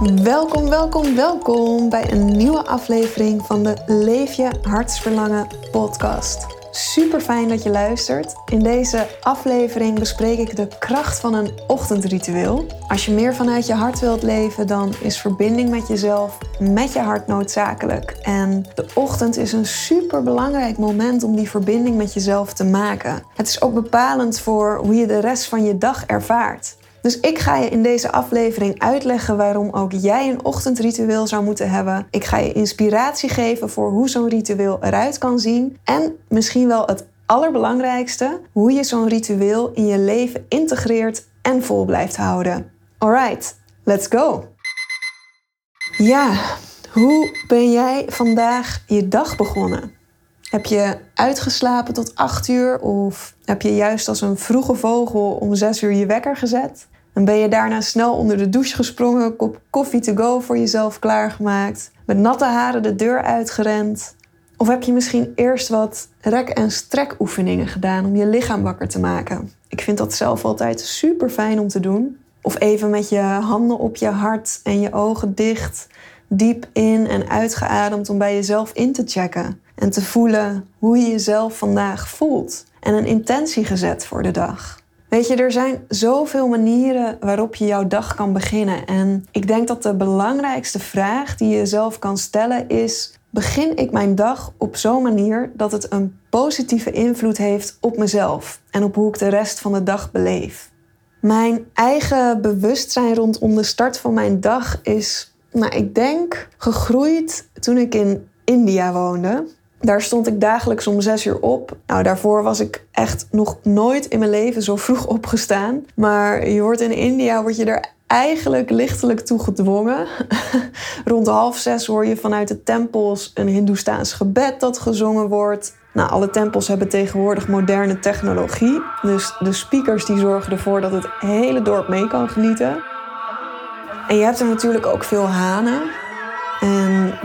Welkom, welkom, welkom bij een nieuwe aflevering van de Leef je hartsverlangen podcast. Super fijn dat je luistert. In deze aflevering bespreek ik de kracht van een ochtendritueel. Als je meer vanuit je hart wilt leven, dan is verbinding met jezelf, met je hart noodzakelijk. En de ochtend is een super belangrijk moment om die verbinding met jezelf te maken. Het is ook bepalend voor hoe je de rest van je dag ervaart. Dus ik ga je in deze aflevering uitleggen waarom ook jij een ochtendritueel zou moeten hebben. Ik ga je inspiratie geven voor hoe zo'n ritueel eruit kan zien. En misschien wel het allerbelangrijkste, hoe je zo'n ritueel in je leven integreert en vol blijft houden. Alright, let's go! Ja, hoe ben jij vandaag je dag begonnen? Heb je uitgeslapen tot 8 uur of heb je juist als een vroege vogel om 6 uur je wekker gezet? En ben je daarna snel onder de douche gesprongen, een kop koffie to go voor jezelf klaargemaakt, met natte haren de deur uitgerend? Of heb je misschien eerst wat rek- en strekoefeningen gedaan om je lichaam wakker te maken? Ik vind dat zelf altijd super fijn om te doen. Of even met je handen op je hart en je ogen dicht, diep in en uitgeademd om bij jezelf in te checken en te voelen hoe je jezelf vandaag voelt en een intentie gezet voor de dag. Weet je, er zijn zoveel manieren waarop je jouw dag kan beginnen. En ik denk dat de belangrijkste vraag die je jezelf kan stellen is: begin ik mijn dag op zo'n manier dat het een positieve invloed heeft op mezelf en op hoe ik de rest van de dag beleef? Mijn eigen bewustzijn rondom de start van mijn dag is, nou, ik denk, gegroeid toen ik in India woonde. Daar stond ik dagelijks om zes uur op. Nou, daarvoor was ik echt nog nooit in mijn leven zo vroeg opgestaan. Maar je wordt in India, word je er eigenlijk lichtelijk toe gedwongen. Rond half zes hoor je vanuit de tempels een Hindoestaans gebed dat gezongen wordt. Nou, alle tempels hebben tegenwoordig moderne technologie. Dus de speakers die zorgen ervoor dat het hele dorp mee kan genieten. En je hebt er natuurlijk ook veel hanen.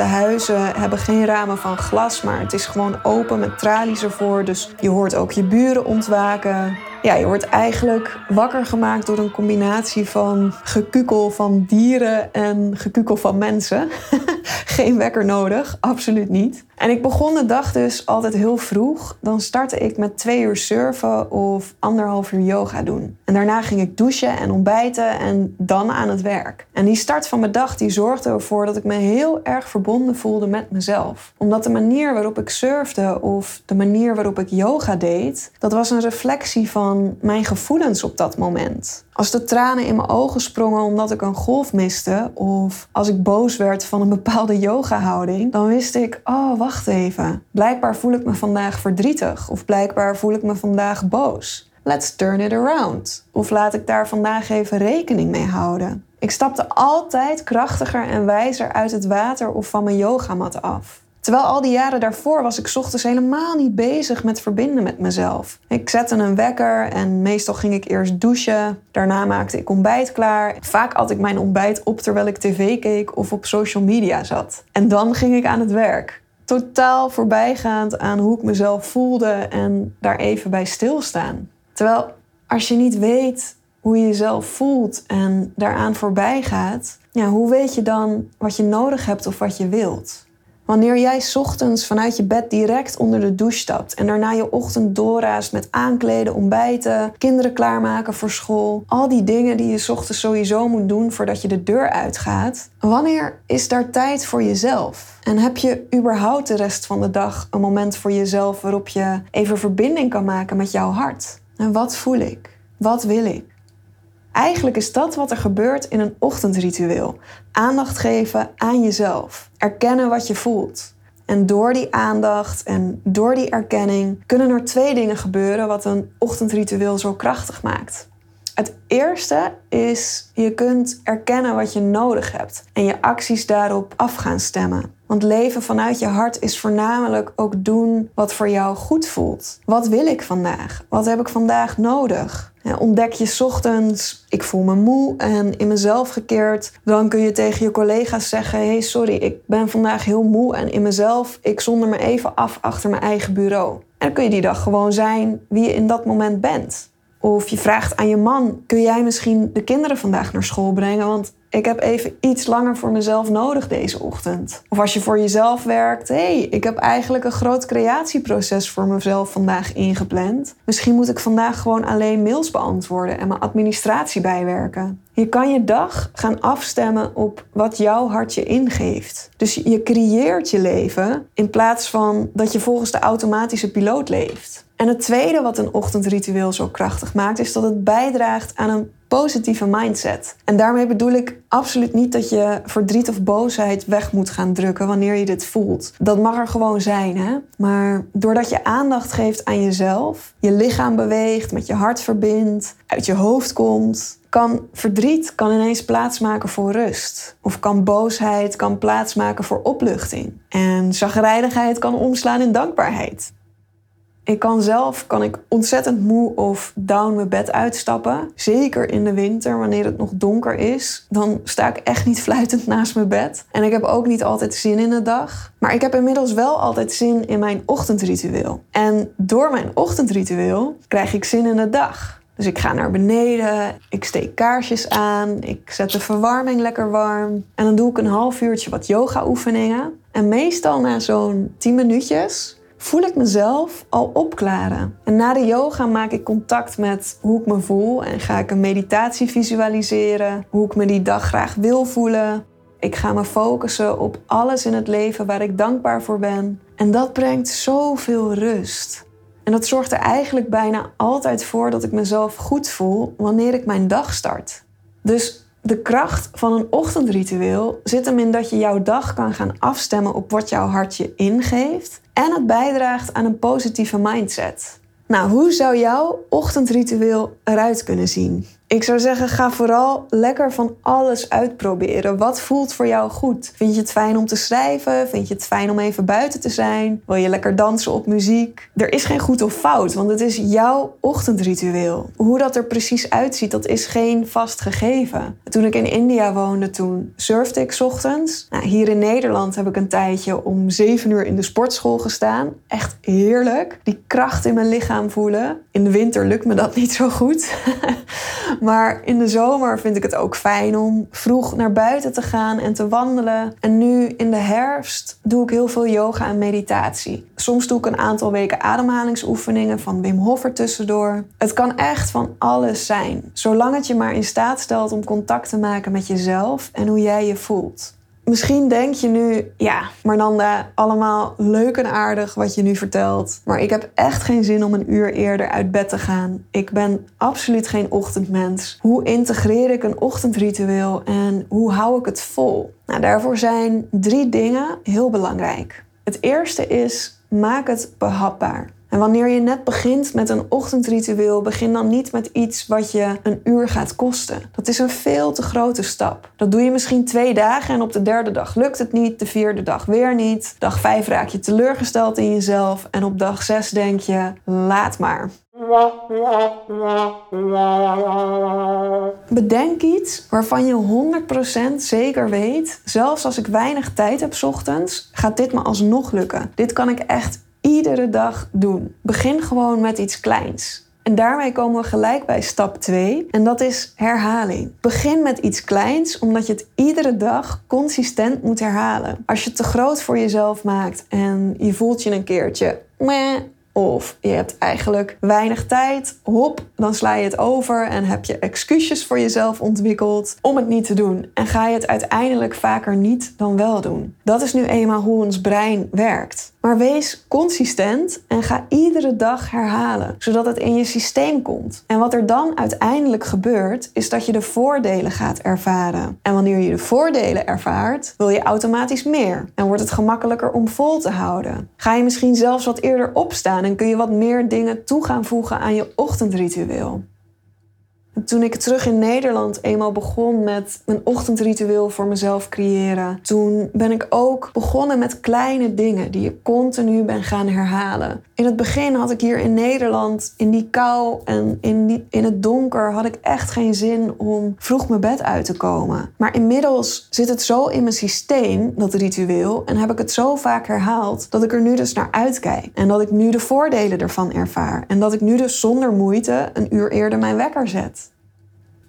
De huizen hebben geen ramen van glas, maar het is gewoon open met tralies ervoor. Dus je hoort ook je buren ontwaken. Ja, je wordt eigenlijk wakker gemaakt door een combinatie van gekukel van dieren en gekukel van mensen. Geen wekker nodig, absoluut niet. En ik begon de dag dus altijd heel vroeg. Dan startte ik met twee uur surfen of anderhalf uur yoga doen. En daarna ging ik douchen en ontbijten en dan aan het werk. En die start van mijn dag die zorgde ervoor dat ik me heel erg verbonden voelde met mezelf. Omdat de manier waarop ik surfde of de manier waarop ik yoga deed, dat was een reflectie van mijn gevoelens op dat moment. Als de tranen in mijn ogen sprongen omdat ik een golf miste, of als ik boos werd van een bepaalde yoga-houding, dan wist ik: oh, wacht even. Blijkbaar voel ik me vandaag verdrietig, of blijkbaar voel ik me vandaag boos. Let's turn it around. Of laat ik daar vandaag even rekening mee houden. Ik stapte altijd krachtiger en wijzer uit het water of van mijn yogamat af. Terwijl al die jaren daarvoor was ik ochtends helemaal niet bezig met verbinden met mezelf. Ik zette een wekker en meestal ging ik eerst douchen. Daarna maakte ik ontbijt klaar. Vaak at ik mijn ontbijt op terwijl ik tv keek of op social media zat. En dan ging ik aan het werk. Totaal voorbijgaand aan hoe ik mezelf voelde en daar even bij stilstaan. Terwijl als je niet weet hoe je jezelf voelt en daaraan voorbij gaat, ja, hoe weet je dan wat je nodig hebt of wat je wilt? Wanneer jij ochtends vanuit je bed direct onder de douche stapt en daarna je ochtend doorraast met aankleden, ontbijten, kinderen klaarmaken voor school, al die dingen die je ochtends sowieso moet doen voordat je de deur uitgaat, wanneer is daar tijd voor jezelf? En heb je überhaupt de rest van de dag een moment voor jezelf waarop je even verbinding kan maken met jouw hart? En wat voel ik? Wat wil ik? Eigenlijk is dat wat er gebeurt in een ochtendritueel. Aandacht geven aan jezelf. Erkennen wat je voelt. En door die aandacht en door die erkenning kunnen er twee dingen gebeuren wat een ochtendritueel zo krachtig maakt. Het eerste is, je kunt erkennen wat je nodig hebt en je acties daarop af gaan stemmen. Want leven vanuit je hart is voornamelijk ook doen wat voor jou goed voelt. Wat wil ik vandaag? Wat heb ik vandaag nodig? ontdek je ochtends, ik voel me moe en in mezelf gekeerd. Dan kun je tegen je collega's zeggen: hey, sorry, ik ben vandaag heel moe en in mezelf, ik zonder me even af achter mijn eigen bureau. En dan kun je die dag gewoon zijn wie je in dat moment bent. Of je vraagt aan je man: kun jij misschien de kinderen vandaag naar school brengen? Want ik heb even iets langer voor mezelf nodig deze ochtend. Of als je voor jezelf werkt, hé, hey, ik heb eigenlijk een groot creatieproces voor mezelf vandaag ingepland. Misschien moet ik vandaag gewoon alleen mails beantwoorden en mijn administratie bijwerken. Je kan je dag gaan afstemmen op wat jouw hart je ingeeft. Dus je creëert je leven in plaats van dat je volgens de automatische piloot leeft. En het tweede wat een ochtendritueel zo krachtig maakt, is dat het bijdraagt aan een positieve mindset. En daarmee bedoel ik absoluut niet dat je verdriet of boosheid weg moet gaan drukken wanneer je dit voelt. Dat mag er gewoon zijn, hè? Maar doordat je aandacht geeft aan jezelf, je lichaam beweegt, met je hart verbindt, uit je hoofd komt, kan verdriet kan ineens plaatsmaken voor rust. Of kan boosheid kan plaatsmaken voor opluchting. En zagrijnigheid kan omslaan in dankbaarheid. Ik kan zelf kan ik ontzettend moe of down mijn bed uitstappen. Zeker in de winter, wanneer het nog donker is. Dan sta ik echt niet fluitend naast mijn bed. En ik heb ook niet altijd zin in de dag. Maar ik heb inmiddels wel altijd zin in mijn ochtendritueel. En door mijn ochtendritueel krijg ik zin in de dag. Dus ik ga naar beneden, ik steek kaarsjes aan, ik zet de verwarming lekker warm. En dan doe ik een half uurtje wat yoga-oefeningen. En meestal na zo'n 10 minuutjes voel ik mezelf al opklaren. En na de yoga maak ik contact met hoe ik me voel en ga ik een meditatie visualiseren, hoe ik me die dag graag wil voelen. Ik ga me focussen op alles in het leven waar ik dankbaar voor ben. En dat brengt zoveel rust. En dat zorgt er eigenlijk bijna altijd voor dat ik mezelf goed voel wanneer ik mijn dag start. Dus de kracht van een ochtendritueel zit hem in dat je jouw dag kan gaan afstemmen op wat jouw hart je ingeeft en het bijdraagt aan een positieve mindset. Nou, hoe zou jouw ochtendritueel eruit kunnen zien? Ik zou zeggen, ga vooral lekker van alles uitproberen. Wat voelt voor jou goed? Vind je het fijn om te schrijven? Vind je het fijn om even buiten te zijn? Wil je lekker dansen op muziek? Er is geen goed of fout, want het is jouw ochtendritueel. Hoe dat er precies uitziet, dat is geen vast gegeven. Toen ik in India woonde, toen surfde ik ochtends. Nou, hier in Nederland heb ik een tijdje om 7 uur in de sportschool gestaan. Echt heerlijk. Die kracht in mijn lichaam voelen. In de winter lukt me dat niet zo goed. Maar in de zomer vind ik het ook fijn om vroeg naar buiten te gaan en te wandelen. En nu in de herfst doe ik heel veel yoga en meditatie. Soms doe ik een aantal weken ademhalingsoefeningen van Wim Hof er tussendoor. Het kan echt van alles zijn, zolang het je maar in staat stelt om contact te maken met jezelf en hoe jij je voelt. Misschien denk je nu, ja, Marnanda, allemaal leuk en aardig wat je nu vertelt. Maar ik heb echt geen zin om een uur eerder uit bed te gaan. Ik ben absoluut geen ochtendmens. Hoe integreer ik een ochtendritueel en hoe hou ik het vol? Nou, daarvoor zijn drie dingen heel belangrijk. Het eerste is, maak het behapbaar. En wanneer je net begint met een ochtendritueel, begin dan niet met iets wat je een uur gaat kosten. Dat is een veel te grote stap. Dat doe je misschien twee dagen en op de derde dag lukt het niet, de vierde dag weer niet. Dag vijf raak je teleurgesteld in jezelf en op dag zes denk je, laat maar. Bedenk iets waarvan je 100% zeker weet, zelfs als ik weinig tijd heb ochtends, gaat dit me alsnog lukken. Dit kan ik echt iedere dag doen. Begin gewoon met iets kleins. En daarmee komen we gelijk bij stap 2 en dat is herhaling. Begin met iets kleins omdat je het iedere dag consistent moet herhalen. Als je het te groot voor jezelf maakt en je voelt je een keertje meh, of je hebt eigenlijk weinig tijd, hop, dan sla je het over en heb je excuses voor jezelf ontwikkeld om het niet te doen. En ga je het uiteindelijk vaker niet dan wel doen. Dat is nu eenmaal hoe ons brein werkt. Maar wees consistent en ga iedere dag herhalen, zodat het in je systeem komt. En wat er dan uiteindelijk gebeurt, is dat je de voordelen gaat ervaren. En wanneer je de voordelen ervaart, wil je automatisch meer en wordt het gemakkelijker om vol te houden. Ga je misschien zelfs wat eerder opstaan en kun je wat meer dingen toe gaan voegen aan je ochtendritueel. Toen ik terug in Nederland eenmaal begon met mijn ochtendritueel voor mezelf creëren, toen ben ik ook begonnen met kleine dingen die ik continu ben gaan herhalen. In het begin had ik hier in Nederland, in die kou en in, die, in het donker, had ik echt geen zin om vroeg mijn bed uit te komen. Maar inmiddels zit het zo in mijn systeem, dat ritueel, en heb ik het zo vaak herhaald, dat ik er nu dus naar uitkijk. En dat ik nu de voordelen ervan ervaar. En dat ik nu dus zonder moeite een uur eerder mijn wekker zet.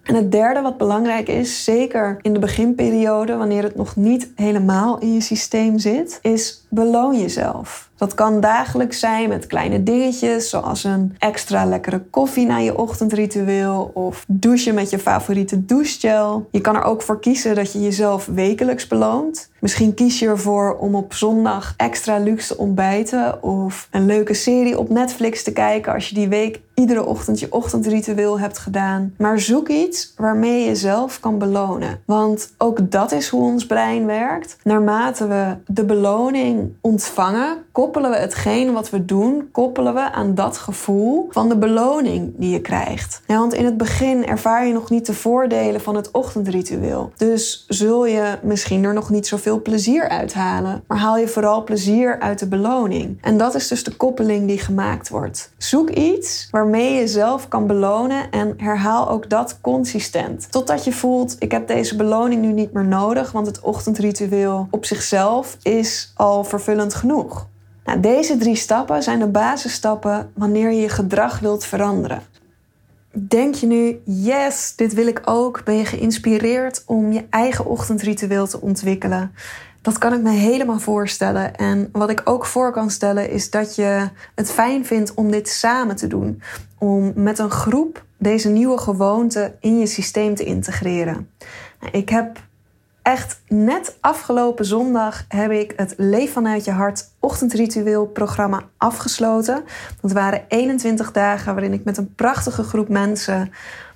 En het derde wat belangrijk is, zeker in de beginperiode, wanneer het nog niet helemaal in je systeem zit, is beloon jezelf. Dat kan dagelijks zijn met kleine dingetjes, zoals een extra lekkere koffie na je ochtendritueel of douchen met je favoriete douchegel. Je kan er ook voor kiezen dat je jezelf wekelijks beloont. Misschien kies je ervoor om op zondag extra luxe te ontbijten of een leuke serie op Netflix te kijken als je die week iedere ochtend je ochtendritueel hebt gedaan. Maar zoek iets waarmee je jezelf kan belonen. Want ook dat is hoe ons brein werkt. Naarmate we de beloning ontvangen, koppelen we hetgeen wat we doen, koppelen we aan dat gevoel van de beloning die je krijgt. Ja, want in het begin ervaar je nog niet de voordelen van het ochtendritueel. Dus zul je misschien er nog niet zoveel plezier uithalen, maar haal je vooral plezier uit de beloning. En dat is dus de koppeling die gemaakt wordt. Zoek iets waarmee je jezelf kan belonen en herhaal ook dat consistent. Totdat je voelt, ik heb deze beloning nu niet meer nodig, want het ochtendritueel op zichzelf is al vervullend genoeg. Nou, deze drie stappen zijn de basisstappen wanneer je je gedrag wilt veranderen. Denk je nu, yes, dit wil ik ook? Ben je geïnspireerd om je eigen ochtendritueel te ontwikkelen? Dat kan ik me helemaal voorstellen. En wat ik ook voor kan stellen is dat je het fijn vindt om dit samen te doen. Om met een groep deze nieuwe gewoonte in je systeem te integreren. Nou, ik heb echt net afgelopen zondag heb ik het Leef vanuit je hart ochtendritueel programma afgesloten. Dat waren 21 dagen waarin ik met een prachtige groep mensen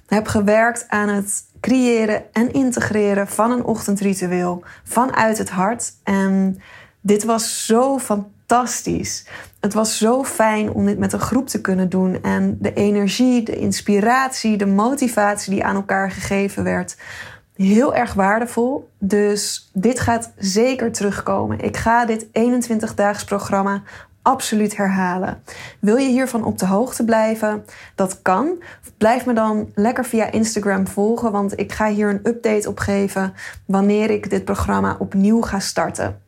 heb gewerkt aan het creëren en integreren van een ochtendritueel vanuit het hart. En dit was zo fantastisch. Het was zo fijn om dit met een groep te kunnen doen. En de energie, de inspiratie, de motivatie die aan elkaar gegeven werd heel erg waardevol. Dus dit gaat zeker terugkomen. Ik ga dit 21-daags programma absoluut herhalen. Wil je hiervan op de hoogte blijven? Dat kan. Blijf me dan lekker via Instagram volgen, want ik ga hier een update op geven wanneer ik dit programma opnieuw ga starten.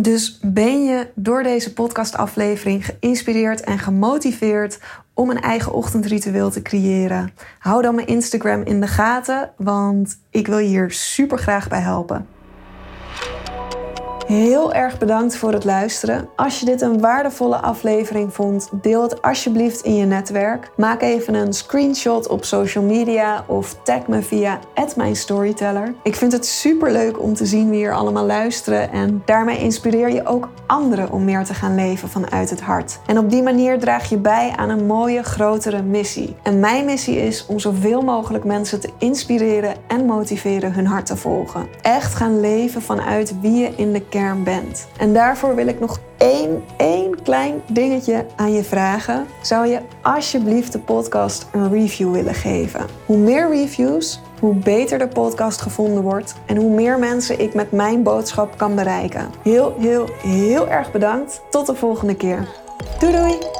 Dus ben je door deze podcastaflevering geïnspireerd en gemotiveerd om een eigen ochtendritueel te creëren? Hou dan mijn Instagram in de gaten, want ik wil je hier super graag bij helpen. Heel erg bedankt voor het luisteren. Als je dit een waardevolle aflevering vond, deel het alsjeblieft in je netwerk. Maak even een screenshot op social media of tag me via @mijnstoryteller. Ik vind het super leuk om te zien wie er allemaal luisteren en daarmee inspireer je ook anderen om meer te gaan leven vanuit het hart. En op die manier draag je bij aan een mooie grotere missie. En mijn missie is om zoveel mogelijk mensen te inspireren en motiveren hun hart te volgen. Echt gaan leven vanuit wie je in de bent. En daarvoor wil ik nog één, één klein dingetje aan je vragen. Zou je alsjeblieft de podcast een review willen geven? Hoe meer reviews, hoe beter de podcast gevonden wordt en hoe meer mensen ik met mijn boodschap kan bereiken. Heel, heel, heel erg bedankt. Tot de volgende keer. Doei doei!